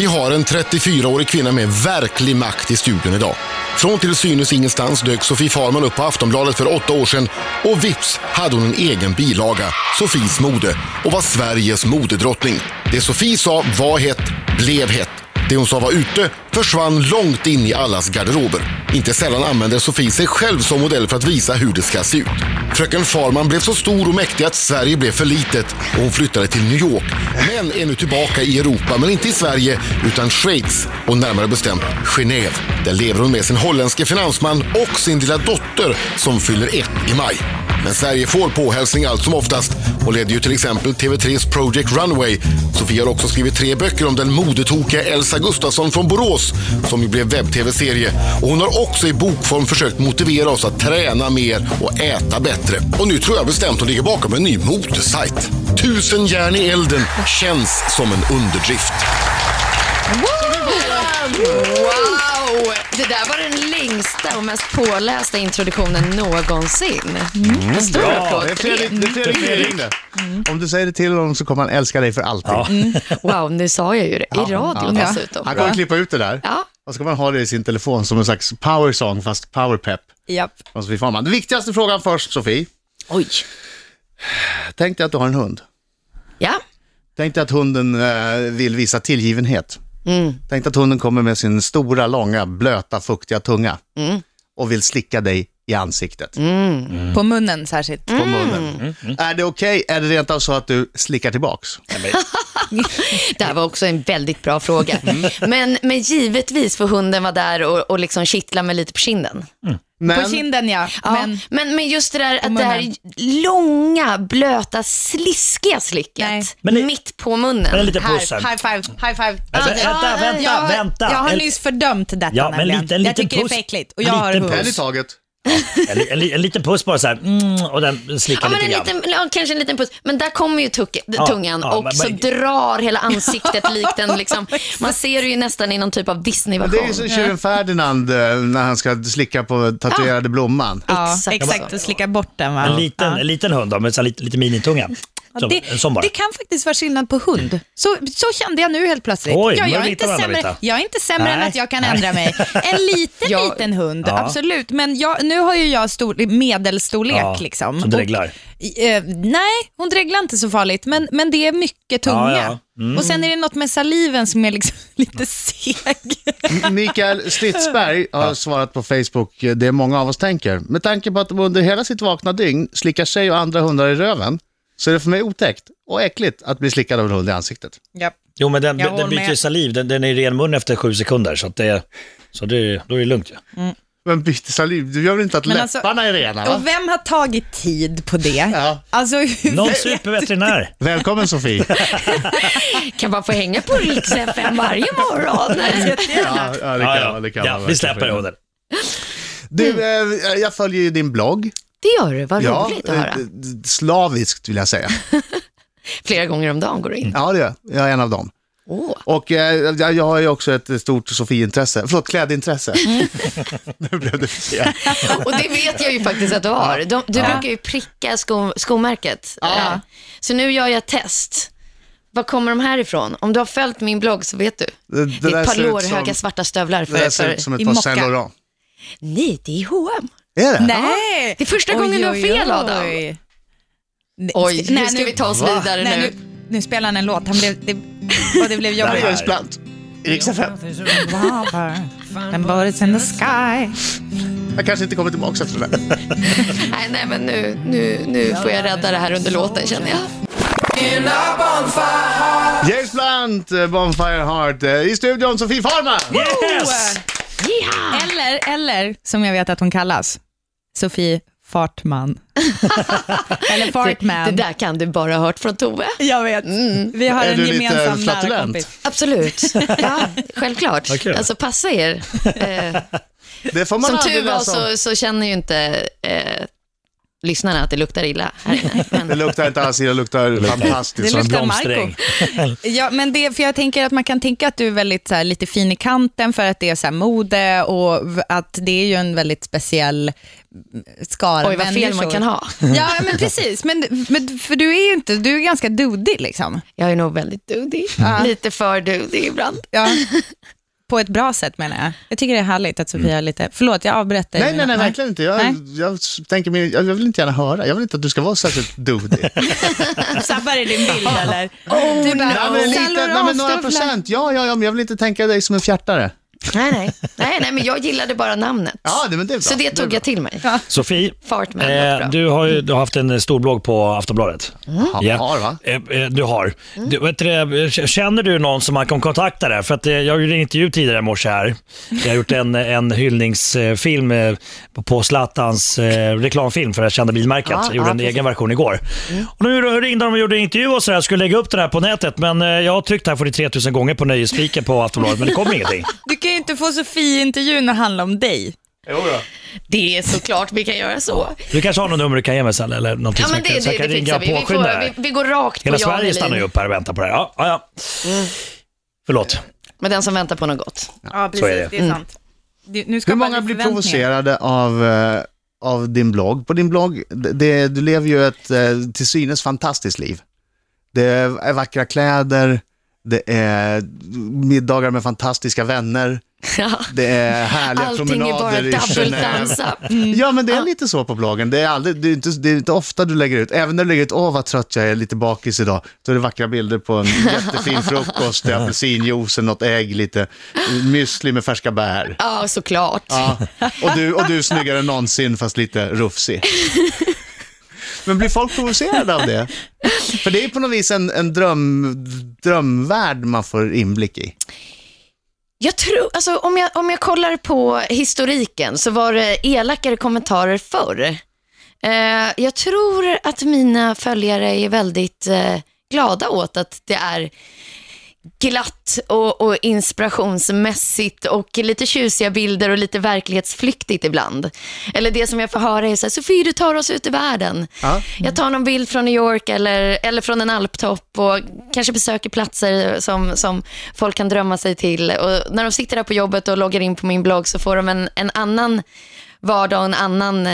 Vi har en 34-årig kvinna med verklig makt i studion idag. Från till synes ingenstans dök Sofie Farman upp på Aftonbladet för åtta år sedan och vips hade hon en egen bilaga, Sofies mode, och var Sveriges modedrottning. Det Sofie sa var hett, blev hett. Det hon sa var ute försvann långt in i allas garderober. Inte sällan använder Sofie sig själv som modell för att visa hur det ska se ut. Fröken Farman blev så stor och mäktig att Sverige blev för litet och hon flyttade till New York. Men är nu tillbaka i Europa, men inte i Sverige utan Schweiz och närmare bestämt Genève. Där lever hon med sin holländske finansman och sin lilla dotter som fyller ett i maj. Men Sverige får påhälsning allt som oftast och leder ju till exempel TV3s Project Runway. Sofie har också skrivit tre böcker om den modetokiga Elsa Gustafsson från Borås som ju blev webb-tv-serie. Och hon har också i bokform försökt motivera oss att träna mer och äta bättre. Och nu tror jag bestämt hon ligger bakom en ny modesajt. Tusen järn i elden känns som en underdrift. Wow! Det där var den längsta och mest pålästa introduktionen någonsin. En stor Ja, applåd det är det. Fredrik, det är Fredrik som ringde. Om du säger det till honom så kommer han älska dig för alltid. Wow, nu sa jag ju det. I radio Ja. dessutom. Han kommer klippa ut det där. Ja. Och så kan man ha det i sin telefon som en slags power song fast power pep. Japp. från Sofie Farman. Den viktigaste frågan först, Sofie. Oj. Tänk dig att du har en hund. Ja. Tänk dig att hunden eh, vill visa tillgivenhet. Tänk dig att hunden kommer med sin stora, långa, blöta, fuktiga tunga och vill slicka dig i ansiktet, På munnen särskilt. på munnen. Är det okej? Är det rent av så att du slickar tillbaks? Det här var också en väldigt bra fråga. Mm. Men, men givetvis får hunden vara där och, och liksom kittla mig lite på kinden. Men, På kinden ja. Ja, Men men, men, just det där att det munnen. här långa, blöta, sliskiga slicket Nej. Men det- mitt på munnen. Men en liten här, puss här. high five, high five. Alltså, vänta, vänta, jag, vänta. Jag har En- nyss fördömt detta Ja, men nämligen. lite- en jag liten tycker det är puss. för äckligt. Och En jag har liten hund. en i taget. En, en, en liten puss bara så här, mm, och den slickar Ja, men lite en grann. liten, ja, kanske en liten puss. Men där kommer ju tuck- Ja, tungan ja, och men- så men- drar hela ansiktet likt en, liksom, man ser det ju nästan i någon typ av Men det är ju Disney-version. som tjuren Ferdinand eh, när han ska slicka på tatuerade blomman. Ja, Exakt. Och slicka bort den va? En liten, Ja. en liten hund då, med så här lite, lite minitunga. Ja, det, det kan faktiskt vara skillnad på hund. Så, så kände jag nu helt plötsligt. Oj, ja, jag, är inte sämre, jag är inte sämre än Nej. att jag kan Nej. ändra mig. En liten, Ja. liten hund, Ja. absolut. Men jag, nu har ju jag stor, medelstorlek. Ja, liksom. som dreglar. Och, eh, nej, hon dreglar inte så farligt, men, men det är mycket tunga. Ja, ja. Och sen är det något med saliven som är liksom lite seg. Mikael Stridsberg har svarat på Facebook, eh, det många av oss tänker. Med tanke på att de under hela sitt vakna dygn slickar sig och andra hundar i röven, så är det för mig otäckt och äckligt att bli slickad av en hund i ansiktet. Japp. Jo, men den, den byter ju saliv. Den, den är i ren mun efter sju sekunder, så, att det, så det, då är det lugnt ju. Men byter saliv, du gör väl inte att Men alltså- läpparna är rena? Va? Och vem har tagit tid på det? Ja. Alltså, Någon vet- superveterinär. Välkommen Sofie. Kan man få hänga på Rix FM varje morgon? Ja, ja, det kan Ja, man. Det kan ja, man vi släpper hunden. Du, eh, jag följer ju din blogg. Det gör du, vad roligt att eh, höra. slaviskt vill jag säga. Flera gånger om dagen går du in. Ja, det gör jag. Jag är en av dem. Åh. Och eh, jag, jag har ju också ett stort Sofie-intresse, förlåt, klädintresse. nu blev det fel. Och det vet jag ju faktiskt att du har. De, du Ja. brukar ju pricka sko, skomärket. Eh, Så nu gör jag ett test. Var kommer de här ifrån? Om du har följt min blogg så vet du. Det, Det är där ett par lårhöga som- svarta stövlar Det där för... ser för ut som ett i par. Saint Laurent. Nej, det är H&M. Är det? Nej! Det är första gången du har fel, Adam. Oj, Oj, nu ska vi ta oss vidare nej, nu. nu. Nu spelar han en låt. Han blev, det, och det blev Det här är jobbigt. James Blunt. I. And birds in the sky. Jag kanske inte kommer tillbaka efter det där. Nej, nej, men nu, nu, nu får jag rädda det här under låten känner jag. James Blunt, Bonfire Heart. eh, I studion Sofie Farman. Yes! Ja! Eller, eller, som jag vet att hon kallas, Sofie Fartman. eller Det, Fartman. det där kan du bara ha hört från Tove. Jag vet. Vi har Är en gemensam nära kompis. Absolut. Ja, självklart. Kul. Alltså passa er. Eh, Det får man som tur var så, så känner ju inte eh, lyssnarna att det luktar illa här inne. Det Men, luktar inte alls illa, det luktar fantastiskt. Det luktar. Marco. Ja, men det, för jag tänker att man kan tänka att du är väldigt så här, lite fin i kanten för att det är så här, mode och att det är ju en väldigt speciell mm, skara oj, vad fel människor. man kan ha. Ja, men precis. Men, men, för du är ju inte, du är ganska dudig liksom. Jag är nog väldigt dudig. Lite för dudig ibland. Ja. På ett bra sätt menar jag. Jag tycker det är härligt att Sofia är lite, förlåt jag avbröt dig. Nej, nej, nej, verkligen inte. Jag, Nej. jag, tänker jag vill inte gärna höra. Jag vill inte att du ska vara särskilt dudig. Sabbar i din bild eller? du bara, Nej, men, lite, nej, men några procent. Ja, ja, ja, men jag vill inte tänka dig som en fjärtare. Nej, nej. nej, nej, men jag gillade bara namnet. Ja, det, men det är bra. Så det tog jag till mig. Sofie, Fartman eh, du har ju du har haft en stor blogg på Aftonbladet. Ja, Ja. har, va? Eh, eh, Du har. Du, vet du, det, känner du någon som man kan kontakta där? För att eh, jag gjorde en intervju tidigare i morse här. Jag har gjort en, en hyllningsfilm eh, på- på Zlatans eh, reklamfilm för det kända bilmärket. Ja, jag gjorde ja, en precis. egen version igår. Och nu ringde de och gjorde en intervju och så här. Skulle lägga upp det här på nätet men eh, jag har tryckt här för det 3000 gånger på nöjesspiken på Aftonbladet men det kom ingenting. Du kan ju inte få Sofie-intervjun att handla om dig. Det är såklart vi kan göra så. Du kanske har något nummer du kan ge mig sen eller någonting Ja, som men det, kan, jag kan det ringa och vi. Vi, får, vi, vi går rakt Hela på Jan Sverige stannar ju upp här och väntar på det här. Ja, ja, ja. Förlåt. Med den som väntar på något gott. Ja, Så är det. det är sant. Du, nu ska Hur många blir provocerade av, eh, av din blogg? På din blogg, det, det, du lever ju ett eh, till synes fantastiskt liv. Det är vackra kläder, det är middagar med fantastiska vänner, Ja. det är härliga Allting promenader i Genève. up. Ja, men det är lite så på bloggen. Det är, aldrig, det, är inte, det är inte ofta du lägger ut, även när du lägger ut, åh vad trött jag är, lite bakis idag, då är det vackra bilder på en jättefin frukost, det är apelsinjuice, något ägg, lite müsli med färska bär. Ja, såklart. Ja. Och, du, och du är snyggare än någonsin, fast lite rufsig. Men blir folk provocerade av det? För det är på något vis en, en dröm, drömvärld man får inblick i. Jag tror, alltså om jag, om jag kollar på historiken så var det elakare kommentarer förr. Eh, jag tror att mina följare är väldigt eh, glada åt att det är glatt och, och inspirationsmässigt och lite tjusiga bilder och lite verklighetsflyktigt ibland. Eller det som jag får höra är så här, Sofie du tar oss ut i världen. Ja. Jag tar någon bild från New York eller, eller från en alptopp och kanske besöker platser som, som folk kan drömma sig till. Och när de sitter där på jobbet och loggar in på min blogg så får de en, en annan vardag och en annan,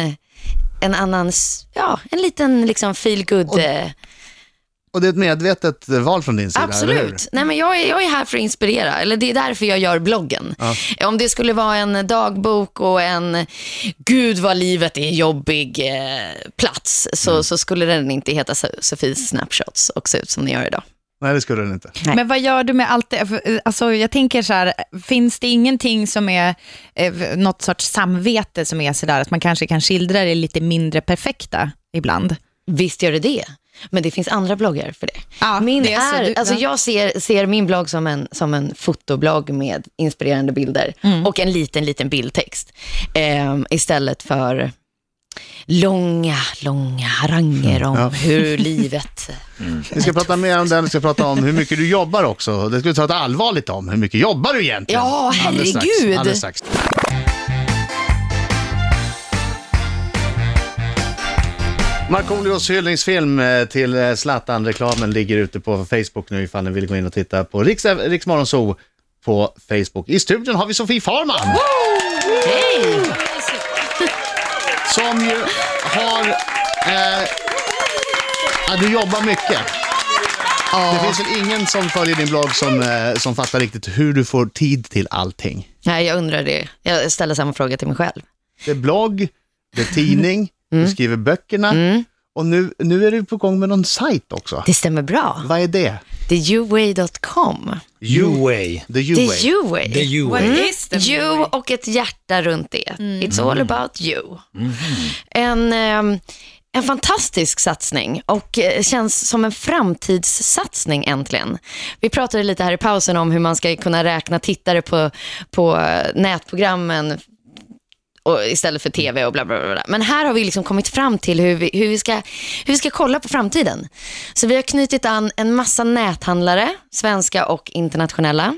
en annan, ja, en liten liksom feel good eh, Och det är ett medvetet val från din sida? Absolut. Nej, men jag, är, jag är här för att inspirera. Eller det är därför jag gör bloggen. Om det skulle vara en dagbok och en gud vad livet är jobbig eh, plats så, Mm. så skulle den inte heta So- Sofies Snapshots och se ut som den gör idag. Nej, det skulle den inte. Nej. Men vad gör du med allt det? För, Alltså, jag tänker så här, finns det ingenting som är eh, något sorts samvete som är så där att man kanske kan skildra det lite mindre perfekta ibland? Visst gör det det. Men det finns andra bloggar för det. Ja, min det är så. är, Du- alltså ja. jag ser, ser min blogg som en, som en fotoblogg med inspirerande bilder Mm. och en liten, liten bildtext. Ehm, istället för långa, långa haranger om Ja. hur livet... Vi ska prata mer om den, vi ska prata om hur mycket du jobbar också. Det ska vi ta ett allvarligt om. Hur mycket jobbar du egentligen? Ja, Alldeles strax, herregud. alldeles strax. Markoolios hyllningsfilm eh, till eh, Zlatan-reklamen ligger ute på Facebook nu ifall ni vill gå in och titta på Riks, Riksmorgon Zoo på Facebook. I studion har vi Sofie Farman Hej! som ju har... Eh, ja, du jobbar mycket. Det finns väl ingen som följer din blogg som, eh, som fattar riktigt hur du får tid till allting. Nej, jag undrar det. Jag ställer samma fråga till mig själv. Det är blogg, det är tidning, du skriver böckerna och nu, nu är du på gång med någon sajt också. Det stämmer bra. Vad är det? Det är youway.com. You-way. The U-way. är Youway. The you-way. is the You och ett hjärta runt det. It's all about you. En, ehm, en fantastisk satsning och eh, känns som en framtidssatsning äntligen. Vi pratade lite här i pausen om hur man ska kunna räkna tittare på, på eh, nätprogrammen och istället för tv och bla, bla, bla. Men här har vi liksom kommit fram till hur vi, hur, vi ska, hur vi ska kolla på framtiden. Så vi har knutit an en massa näthandlare, svenska och internationella.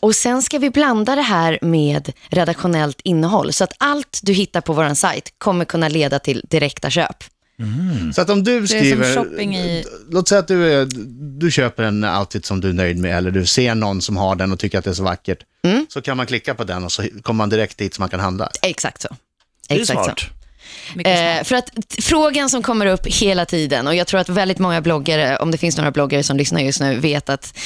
Och sen ska vi blanda det här med redaktionellt innehåll. Så att allt du hittar på vår sajt kommer kunna leda till direkta köp. Så att om du skriver, i- låt säga att du, är, du köper en outfit som du är nöjd med eller du ser någon som har den och tycker att det är så vackert. Mm. Så kan man klicka på den och så kommer man direkt dit så man kan handla. Exakt så. Det är Exakt smart. så. Eh, för att frågan som kommer upp hela tiden och jag tror att väldigt många bloggare, om det finns några bloggare som lyssnar just nu, vet att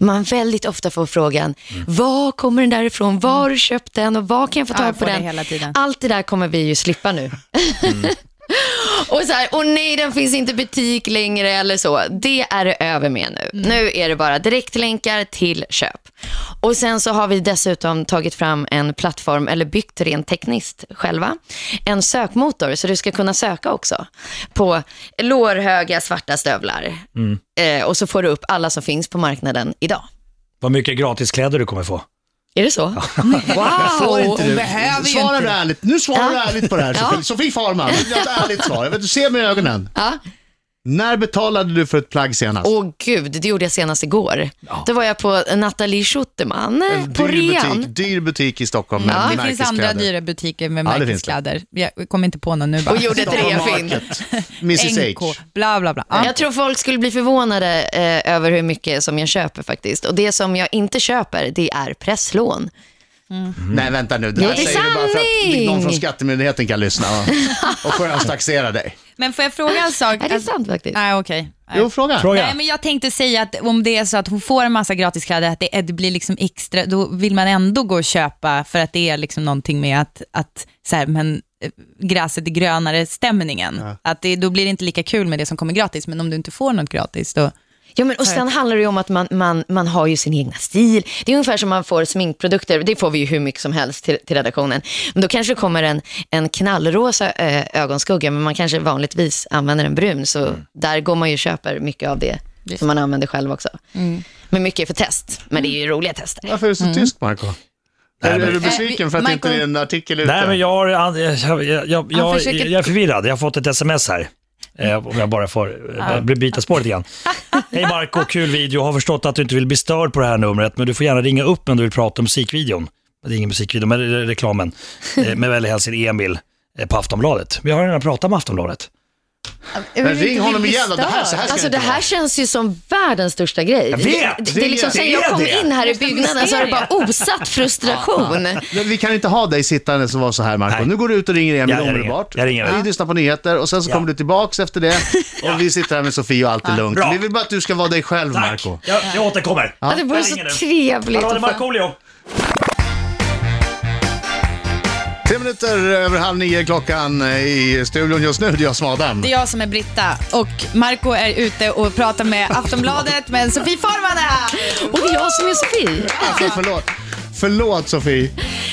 man väldigt ofta får frågan, var kommer den där ifrån? Var har du köpt den och var kan jag få Ja, tag jag på den? hela tiden. Allt det där kommer vi ju slippa nu. och så här, och nej, den finns inte i butik längre eller så. Det är det över med nu. Nu är det bara direktlänkar till köp. Och sen så har vi dessutom tagit fram en plattform, eller byggt rent tekniskt själva, en sökmotor så du ska kunna söka också på lårhöga svarta stövlar. Eh, och så får du upp alla som finns på marknaden idag. Vad mycket gratiskläder du kommer få. Är det så? Wow! inte du? behöver ju inte. du ärligt. Nu svarar du ärligt på det här Ja. Sofie. Sofie Farman, jag har ett ärligt svar. Jag vet, du ser mig i ögonen. Ja. När betalade du för ett plagg senast? Åh gud, det gjorde jag senast igår. Då var jag på Nathalie Schutterman en på dyr rean. butik, dyr butik i Stockholm med Ja. Det finns andra dyra butiker med Ja, märkeskläder. Jag kommer inte på någon nu bara. Och gjorde ett. Market. Mrs NK, H. bla bla bla. Ja. Jag tror folk skulle bli förvånade eh, över hur mycket som jag köper faktiskt. Och det som jag inte köper, det är presslån. Nej, vänta nu. Det Jo, här det är säger du bara för att sanning. någon från Skattemyndigheten kan lyssna och, och skönstaxera dig. Men får jag fråga en sak? Är det sant faktiskt? Nej, okej. Nej. Jo, fråga. Fråga. Nej, men jag tänkte säga att om det är så att hon får en massa gratiskläder, att det, det blir liksom extra, då vill man ändå gå och köpa för att det är liksom någonting med att, att så här, men eh, gräset är grönare stämningen. Att det, då blir det inte lika kul med det som kommer gratis, men om du inte får något gratis då... Ja, men, och sen handlar det ju om att man, man, man har ju sin egna stil. Det är ungefär som man får sminkprodukter, det får vi ju hur mycket som helst till, till redaktionen. Men då kanske det kommer en, en knallrosa eh, ögonskugga, men man kanske vanligtvis använder en brun. Så där går man ju och köper mycket av det som man använder själv också. Men mycket är för test, men det är ju roliga tester. Varför är du så tyst, Marco? Nej, är, men- är du besviken för att vi- inte det är en artikel ute? Nej, men jag, har, jag, jag, jag, jag är förvirrad. Jag har fått ett sms här. Eh, om jag bara får eh, byta spår lite grann. Hej Marco, kul video. Har förstått att du inte vill bli störd på det här numret, men du får gärna ringa upp om du vill prata om musikvideon. Det är ingen musikvideo, men re- reklamen. Eh, med väl hälsning Emil på Aftonbladet. Vi har redan pratat med Aftonbladet. Men ring honom igen då. Det här, så här ska Alltså det det här vara. känns ju som världens största grej. Jag vet, det, det är liksom det sen jag kom det. in här i byggnaden så har det bara osat frustration. Men Vi kan inte ha dig sittande som var så här, Marco. Nej. Nu går du ut och ringer Emil Ja, omedelbart. Jag ringer. Vi lyssnar på nyheter och sen så Ja. kommer du tillbaks efter det. Och vi sitter här med Sofie och allt är lugnt. Bra. Vi vill bara att du ska vara dig själv, Tack, Marco. jag, jag återkommer. Ja, det vore så trevligt Hallå, det är. Markoolio. Tre minuter över halv nio klockan i studion just nu. Det är jag som är Adam. Det är jag som är Britta och Marco är ute och pratar med Aftonbladet, men Sofie Farman är här. Och det är jag som är Sofie. Alltså, förlåt. Förlåt Sofie,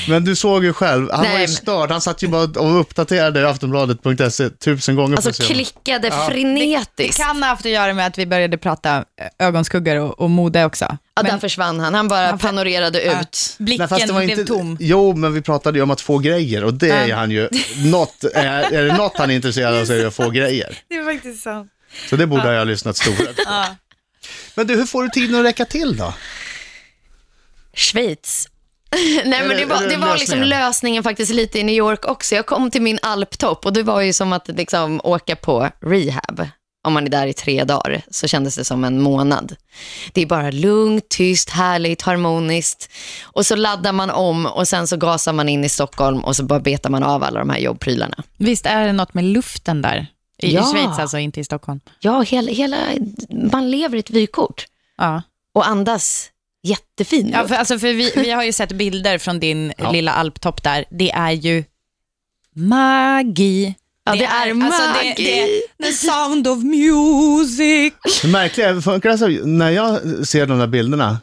men du såg ju själv. Han Nej, var ju men- störd. Han satt ju bara och uppdaterade aftonbladet.se tusen gånger Alltså på sig. klickade Det frenetiskt. kan ha haft att göra med att vi började prata eh, ögonskuggor och, och mode också. Ja, där försvann han. Han bara Han- panorerade ja, ut. blicken Nej, fast det var blev inte... tom. Jo, men vi pratade ju om att få grejer och det är han ju, något, är, är det något han är intresserad av så är det att få grejer. Det är faktiskt sant. Så det borde jag ha lyssnat stora på. Ja. Men du, hur får du tiden att räcka till då? Schweiz. Nej, men det- var, det var liksom lösningen? lösningen faktiskt lite i New York också. Jag kom till min alptopp och det var ju som att liksom åka på rehab. Om man är där i tre dagar så kändes det som en månad. Det är bara lugnt, tyst, härligt, harmoniskt. Och så laddar man om och sen så gasar man in i Stockholm och så bara betar man av alla de här jobbprylarna. Visst är det något med luften där? I, Ja. I Schweiz alltså, inte i Stockholm. Ja, hela, hela, man lever i ett vykort Ja. och andas jättefin Ja, för, alltså, för vi, vi har ju sett bilder från din Ja. lilla alptopp där. Det är ju magi. Ja, det är Alltså, det, magi. det, the sound of music. Det märkliga är, funkar det så, när jag ser de där bilderna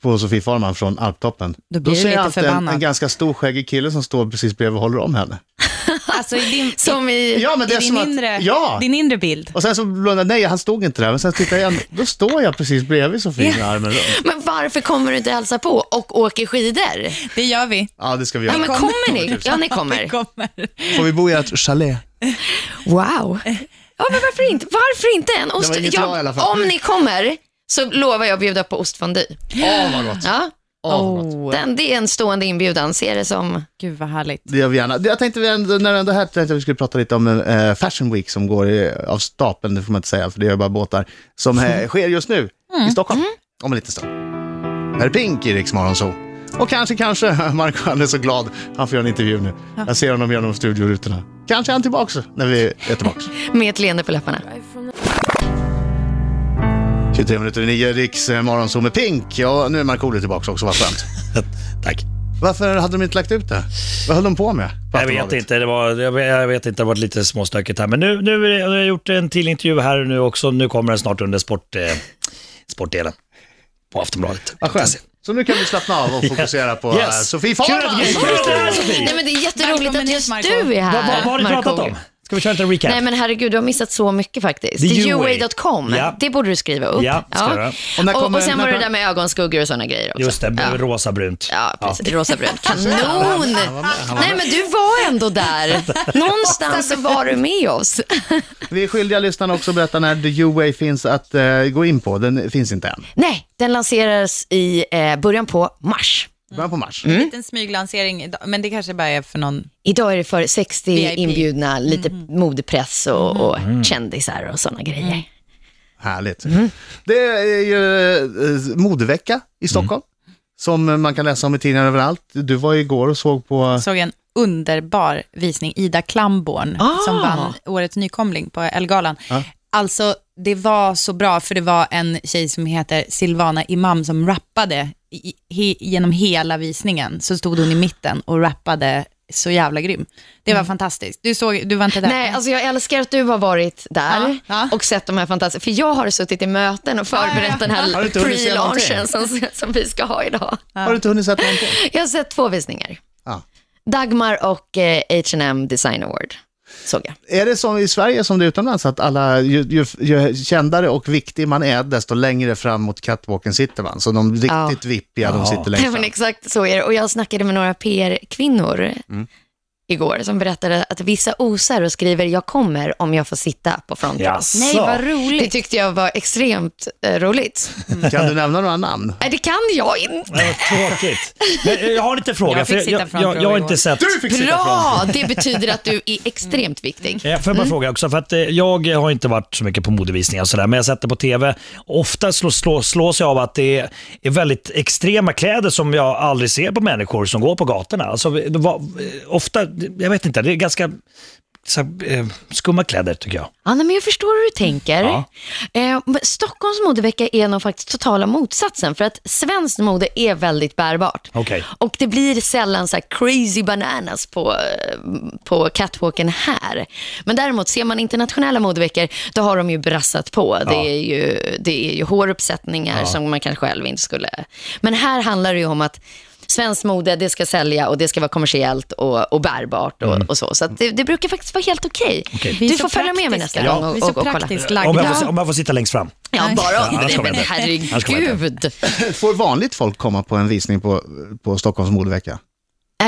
på Sofie Farman från alptoppen, Då blir du ser jag alltid en, en ganska stor skäggig kille som står precis bredvid och håller om henne. Alltså i din, Som i... Ja, men det i är din, som att, inre, ja. din inre bild. Och sen så blundade nej, han stod inte där, men sen tittar jag igen, då står jag precis bredvid Sofie med armen runt. Men varför kommer du inte hälsa på och åker skidor? Det gör vi. Ja, det ska vi göra. Ja, men kommer ni? Ja, ni kommer. kommer. Får vi bo i ett chalet? Wow. Ja, men varför inte? Varför inte en ost? var inget bra i alla fall. Om ni kommer så lovar jag att bjuda på ostfondy. Åh, vad gott. Ja. Åh, vad gott. Oh, Den, det är en stående inbjudan, ser det som... gud vad härligt. Det gör vi gärna. Jag tänkte, vi ändå- när är här, tänkte jag vi skulle prata lite om eh, Fashion Week som går i, av stapeln, det får man inte säga, för det är bara båtar, som eh, sker just nu i Stockholm, om en liten stund. Här är Pink i Rix Morgonzoo. Och kanske, kanske, Marco han är så glad, han får göra en intervju nu. Jag ser honom genom studiorutorna. Kanske är han tillbaka när vi är tillbaka. Med ett leende på läpparna. 23 minuter i nio, Riks eh, Morgonzoo med Pink. Ja, nu är Markoolio tillbaka också, vad skönt. Tack. Varför hade de inte lagt ut det? Vad höll de på med? på Jag vet inte, det var, jag, vet- jag vet inte, det har varit lite småstökigt här. Men nu, nu jag har gjort en till intervju här nu också. Nu kommer den snart under sport, eh, sportdelen på Aftonbladet. Vad skönt. Så nu kan vi slappna av och fokusera på Yes. eh, Sofie Farman. du- kul att du är här, Sofie. Nej, men det är jätteroligt att just du är här, Vad, har du pratat om? Ska vi köra en recap? Nej men herregud, du har missat så mycket faktiskt. The Det är UA. UA.com, Ja. det borde du skriva upp. Ja, ska jag göra. Och när Och, kommer- och sen när var det kommer- där med ögonskuggor och sådana grejer också. Just det, Ja. rosa brunt. Ja, precis. Rosa brunt. Kanon! Nej, men du var ändå där. Någonstans så var du med oss. Vi är skyldiga lyssnarna också att berätta när The UA finns att eh, gå in på. Den finns inte än. Nej, den lanseras i eh, början på mars. Början på mars. Mm. En liten smyglansering, idag, men det kanske bara är för någon... Idag är det för 60 VIP. inbjudna, lite modepress och, och kändisar och sådana grejer. Härligt. Det är ju eh, modevecka i Stockholm. Som man kan läsa om i tidningar överallt. Du var igår och såg på... såg en underbar visning, Ida Klamborn, Ah. som vann Årets nykomling på Elgalan. Alltså, det var så bra, för det var en tjej som heter Silvana Imam som rappade i, he, genom hela visningen. Så stod hon i mitten och rappade så jävla grym. Det var fantastiskt. Du, såg, du var inte där? Nej, alltså jag älskar att du har varit där Ja, ja. och sett de här fantastiska, för jag har suttit i möten och förberett Ja, ja, den här pre-launchen som, som vi ska ha idag. Har du inte hunnit sett någonting? Jag har sett två visningar. Ja. Dagmar och eh, H&M Design Award såg jag. Är det som i Sverige som det är utomlands, att alla, ju, ju, ju kändare och viktig man är, desto längre fram mot catwalken sitter man? Så de riktigt vippiga, de sitter längst Nej, men fram. exakt så är det. Och jag snackade med några PR-kvinnor Mm. Igår som berättade att vissa osar och skriver jag kommer om jag får sitta på front row. Jaså? Nej, vad roligt. Det tyckte jag var extremt eh, roligt. Kan du nämna några namn? Nej, det kan jag inte. Nej, vad tråkigt. Men eh, jag har en liten fråga. Jag fick för sitta jag, front jag, row jag har igår. inte sett... Du fick sitta. Bra! Det betyder att du är extremt viktig. Eh, Får jag bara fråga också, för att eh, jag har inte varit så mycket på modevisningar och sådär, men jag har sett det på TV. Ofta slå, slå, slås jag av att det är, är väldigt extrema kläder som jag aldrig ser på människor som går på gatorna. Alltså, det var, ofta, jag vet inte, det är ganska så, eh, skumma kläder tycker jag. Anna, men jag förstår hur du tänker. Ja. Eh, Stockholms modevecka är nog faktiskt totala motsatsen, för att svenskt mode är väldigt bärbart. Okej. Och det blir sällan så här crazy bananas på, eh, på catwalken här. Men däremot, ser man internationella modeveckor, då har de ju brassat på. Det, Ja. är ju, det är ju håruppsättningar som man kanske själv inte skulle... Men här handlar det ju om att Svenskt mode, det ska sälja och det ska vara kommersiellt och, och bärbart och, och så. Så att det, det brukar faktiskt vara helt okej. Vi är Du får följa med mig nästa praktiska. gång och, och, och kolla. Om jag, får, om jag får sitta längst fram. Ja, bara om kommer Men herregud. Får vanligt folk komma på en visning på, på Stockholms modevecka?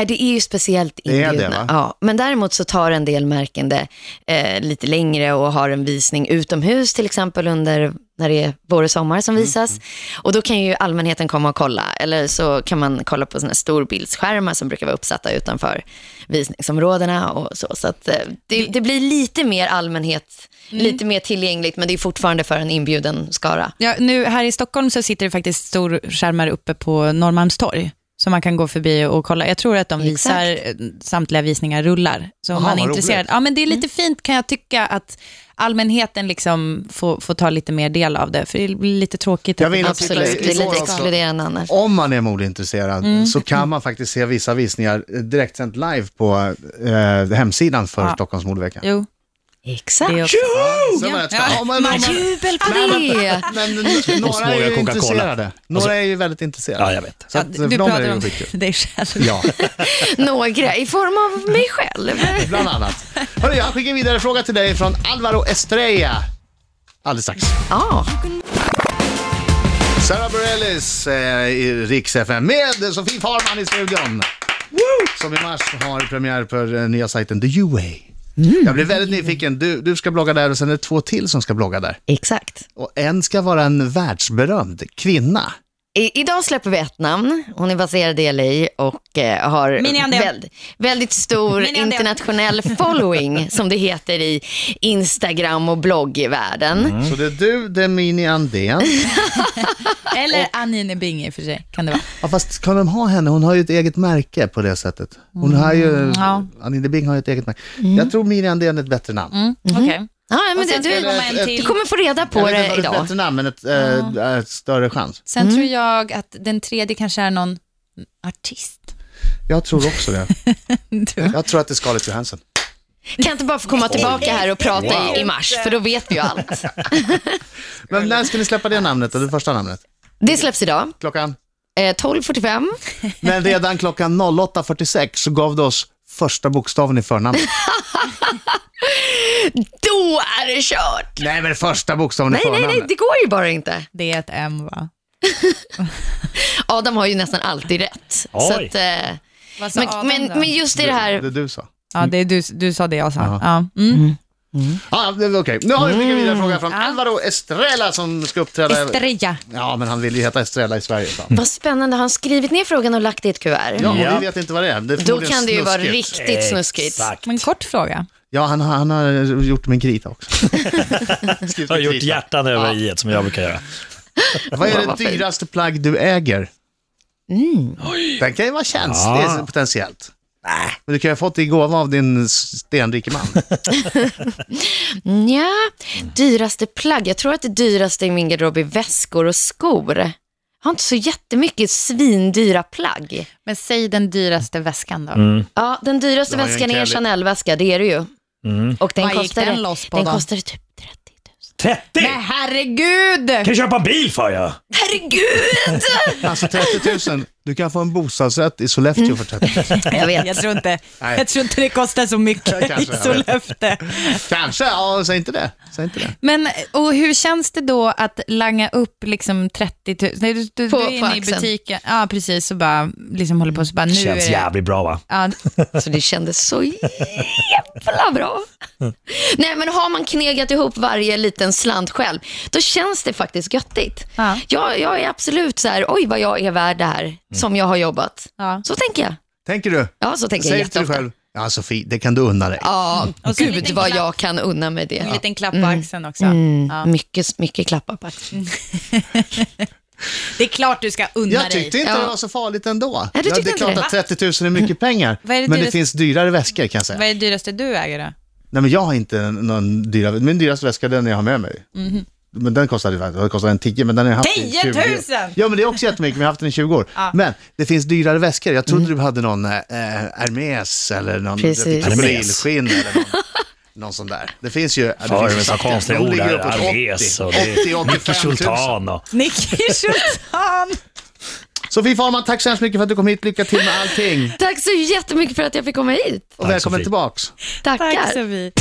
Nej, det är ju speciellt Det är det, inbjudna. va? ja, men däremot så tar en del märken det eh, lite längre och har en visning utomhus, till exempel under när det är vår och sommar som Mm, visas. Och då kan ju allmänheten komma och kolla. Eller så kan man kolla på såna storbildsskärmar som brukar vara uppsatta utanför visningsområdena och så. Så att, eh, det, det blir lite mer allmänhet, Mm. lite mer tillgängligt, men det är fortfarande för en inbjuden skara. Ja, nu här i Stockholm så sitter det faktiskt storskärmar uppe på Norrmalmstorg som man kan gå förbi och kolla. Jag tror att de Exakt. visar eh, samtliga visningar rullar. Så om man är intresserad. roligt. Ja, men det är lite fint kan jag tycka att allmänheten liksom får, får ta lite mer del av det. För det blir lite tråkigt. Jag att vill det att Absolut, det är lite exkluderande annars. Om man är modeintresserad Mm. så kan man faktiskt se vissa visningar eh, direktsänt live på eh, hemsidan för Ja. Stockholms modevecka. Jo, Exakt. det också. Ja. man- man- Jubel på men- det! Men n- några är ju intresserade. Några är ju väldigt intresserade. Ja, jag vet. Så Ja, att, du är pratar om dig själv. Ja, Några i form av mig själv. bland annat. Hörru, jag skickar vidare en fråga till dig från Alvaro Estrella. Alldeles strax. Ja. Sarah Bareilles eh, i Rix FM med Sofie Farman i studion. Som i mars har premiär för eh, nya sajten The UA. Jag blev väldigt nyfiken. Du, du ska blogga där och sen är det två till som ska blogga där. Exakt. Och en ska vara en världsberömd kvinna. I, idag släpper vi ett namn. Hon är baserad i LA och eh, har väld, väldigt stor internationell following, som det heter i Instagram och bloggvärlden. Så det är du, det är Mini Andén. Eller Anine Bing i och för sig, kan det vara. Ja, fast kan de ha henne? Hon har ju ett eget märke på det sättet. Hon har ju, ja. Anine Bing har ju ett eget märke. Jag tror Mini Andén är ett bättre namn. Mm, Okej. Ja, men det, det du, du kommer få reda på jag vet inte det om det är idag. bättre namn, men ett, äh, ett större chans. Sen tror jag att den tredje kanske är någon artist. Jag tror också det. Du. Jag tror att det är Scarlett Johansson. Kan jag inte bara få komma tillbaka här och prata i, i mars, för då vet vi ju allt. Men när ska ni släppa det namnet, då? det första namnet? Det släpps idag, Klockan? eh, 12.45. Men redan klockan 08.46 så gav du oss första bokstaven i förnamnet. Då är det kört! Nej, men första bokstaven i Nej, nej, förnamnet. nej, det går ju bara inte. Det är ett M va? Adam har ju nästan alltid rätt. Så Oj. att, eh, Vad sa men, Adam men, då? men just i det Det här, du sa. Ja, det är du, du sa det jag sa. Ja. Ja. Mm. Ja, det- okej. Nu har vi skickat vidare en fråga från Alvaro Estrella som ska uppträda... Estrella. Ja, men han vill ju heta Estrella i Sverige. han. vad spännande, har han skrivit ner frågan och lagt i ett kuvert? Ja, och Ja. vi vet inte vad det är. det är Då kan det ju vara riktigt snuskigt. Exakt. Men kort fråga. Ja, han, har- han har gjort min krita också. Jag har gjort krita. hjärtan över i som jag brukar göra. Vad är det dyraste plagg du äger? Den kan ju vara känslig Ja. potentiellt. Men du kan ju ha fått det i gåva av din stenrike man. Ja, dyraste plagg. Jag tror att det dyraste i min garderob är väskor och skor. Jag har inte så jättemycket svindyra plagg. Men säg den dyraste väskan då. Mm. Ja, den dyraste har ju väskan en är en Kelly. Chanel-väska, det är det ju. Mm. Och den Vad gick kostade, den loss på den då? kostade typ 30 000. 30! Men herregud! Kan du köpa en bil för jag? Herregud! Alltså 30 000, du kan få en bostadsrätt i Sollefteå för 30 000. Jag vet. Jag tror, inte, Nej. jag tror inte det kostar så mycket Kanske, i. Sollefteå. Kanske, ja, säg inte det. Säg inte det. Men och hur känns det då att langa upp liksom 30 000? Nej, du, du, På- du är inne i butiken, ja precis, och bara liksom håller på så bara nu Känns är det... jävligt bra va? Ja, Så det kändes så jävla bra. Nej, men har man knegat ihop varje liten slant själv, då känns det faktiskt göttigt. Ja. Jag, jag är absolut så här, oj vad jag är värd det här som jag har jobbat. ja. Så tänker jag. Tänker du? Ja, så tänker jag Säg till dig jätteofta. själv, ja Sofie, det kan du unna dig. Ja, Och så en gud liten vad klapp. jag kan unna mig det. en liten klapp på axeln också. Mm, Ja. mycket, mycket klappar på axeln. Det är klart du ska unna Jag dig. tyckte inte Ja. det var så farligt ändå. Ja, du det tyckte är inte klart det? att 30 000 är mycket pengar, Vad är det men det dyraste- finns dyrare väskor kan jag säga. Vad är det dyraste du äger då? Nej, men jag har inte någon dyrare, min dyraste väska den jag har med mig. Men den kostade, den kostade en 10, men den har jag haft i 10 000? 20 Ja, men det är också jättemycket, men jag har haft den i 20 år. Ja. Men det finns dyrare väskor. Jag trodde du hade någon eh, Hermes eller någon Precis. krokodilskinn eller någon, någon sån där. Det finns ju... det För finns ju med så konstiga ord uppåt Arves 80, och det 80, är 85 Micke 000. Sultan och... Nicky Schultan! Sofie Farman, tack så hemskt mycket för att du kom hit. Lycka till med allting. Tack så jättemycket för att jag fick komma hit. Och välkommen Sofie. tillbaks. Tackar. Tack Sofie.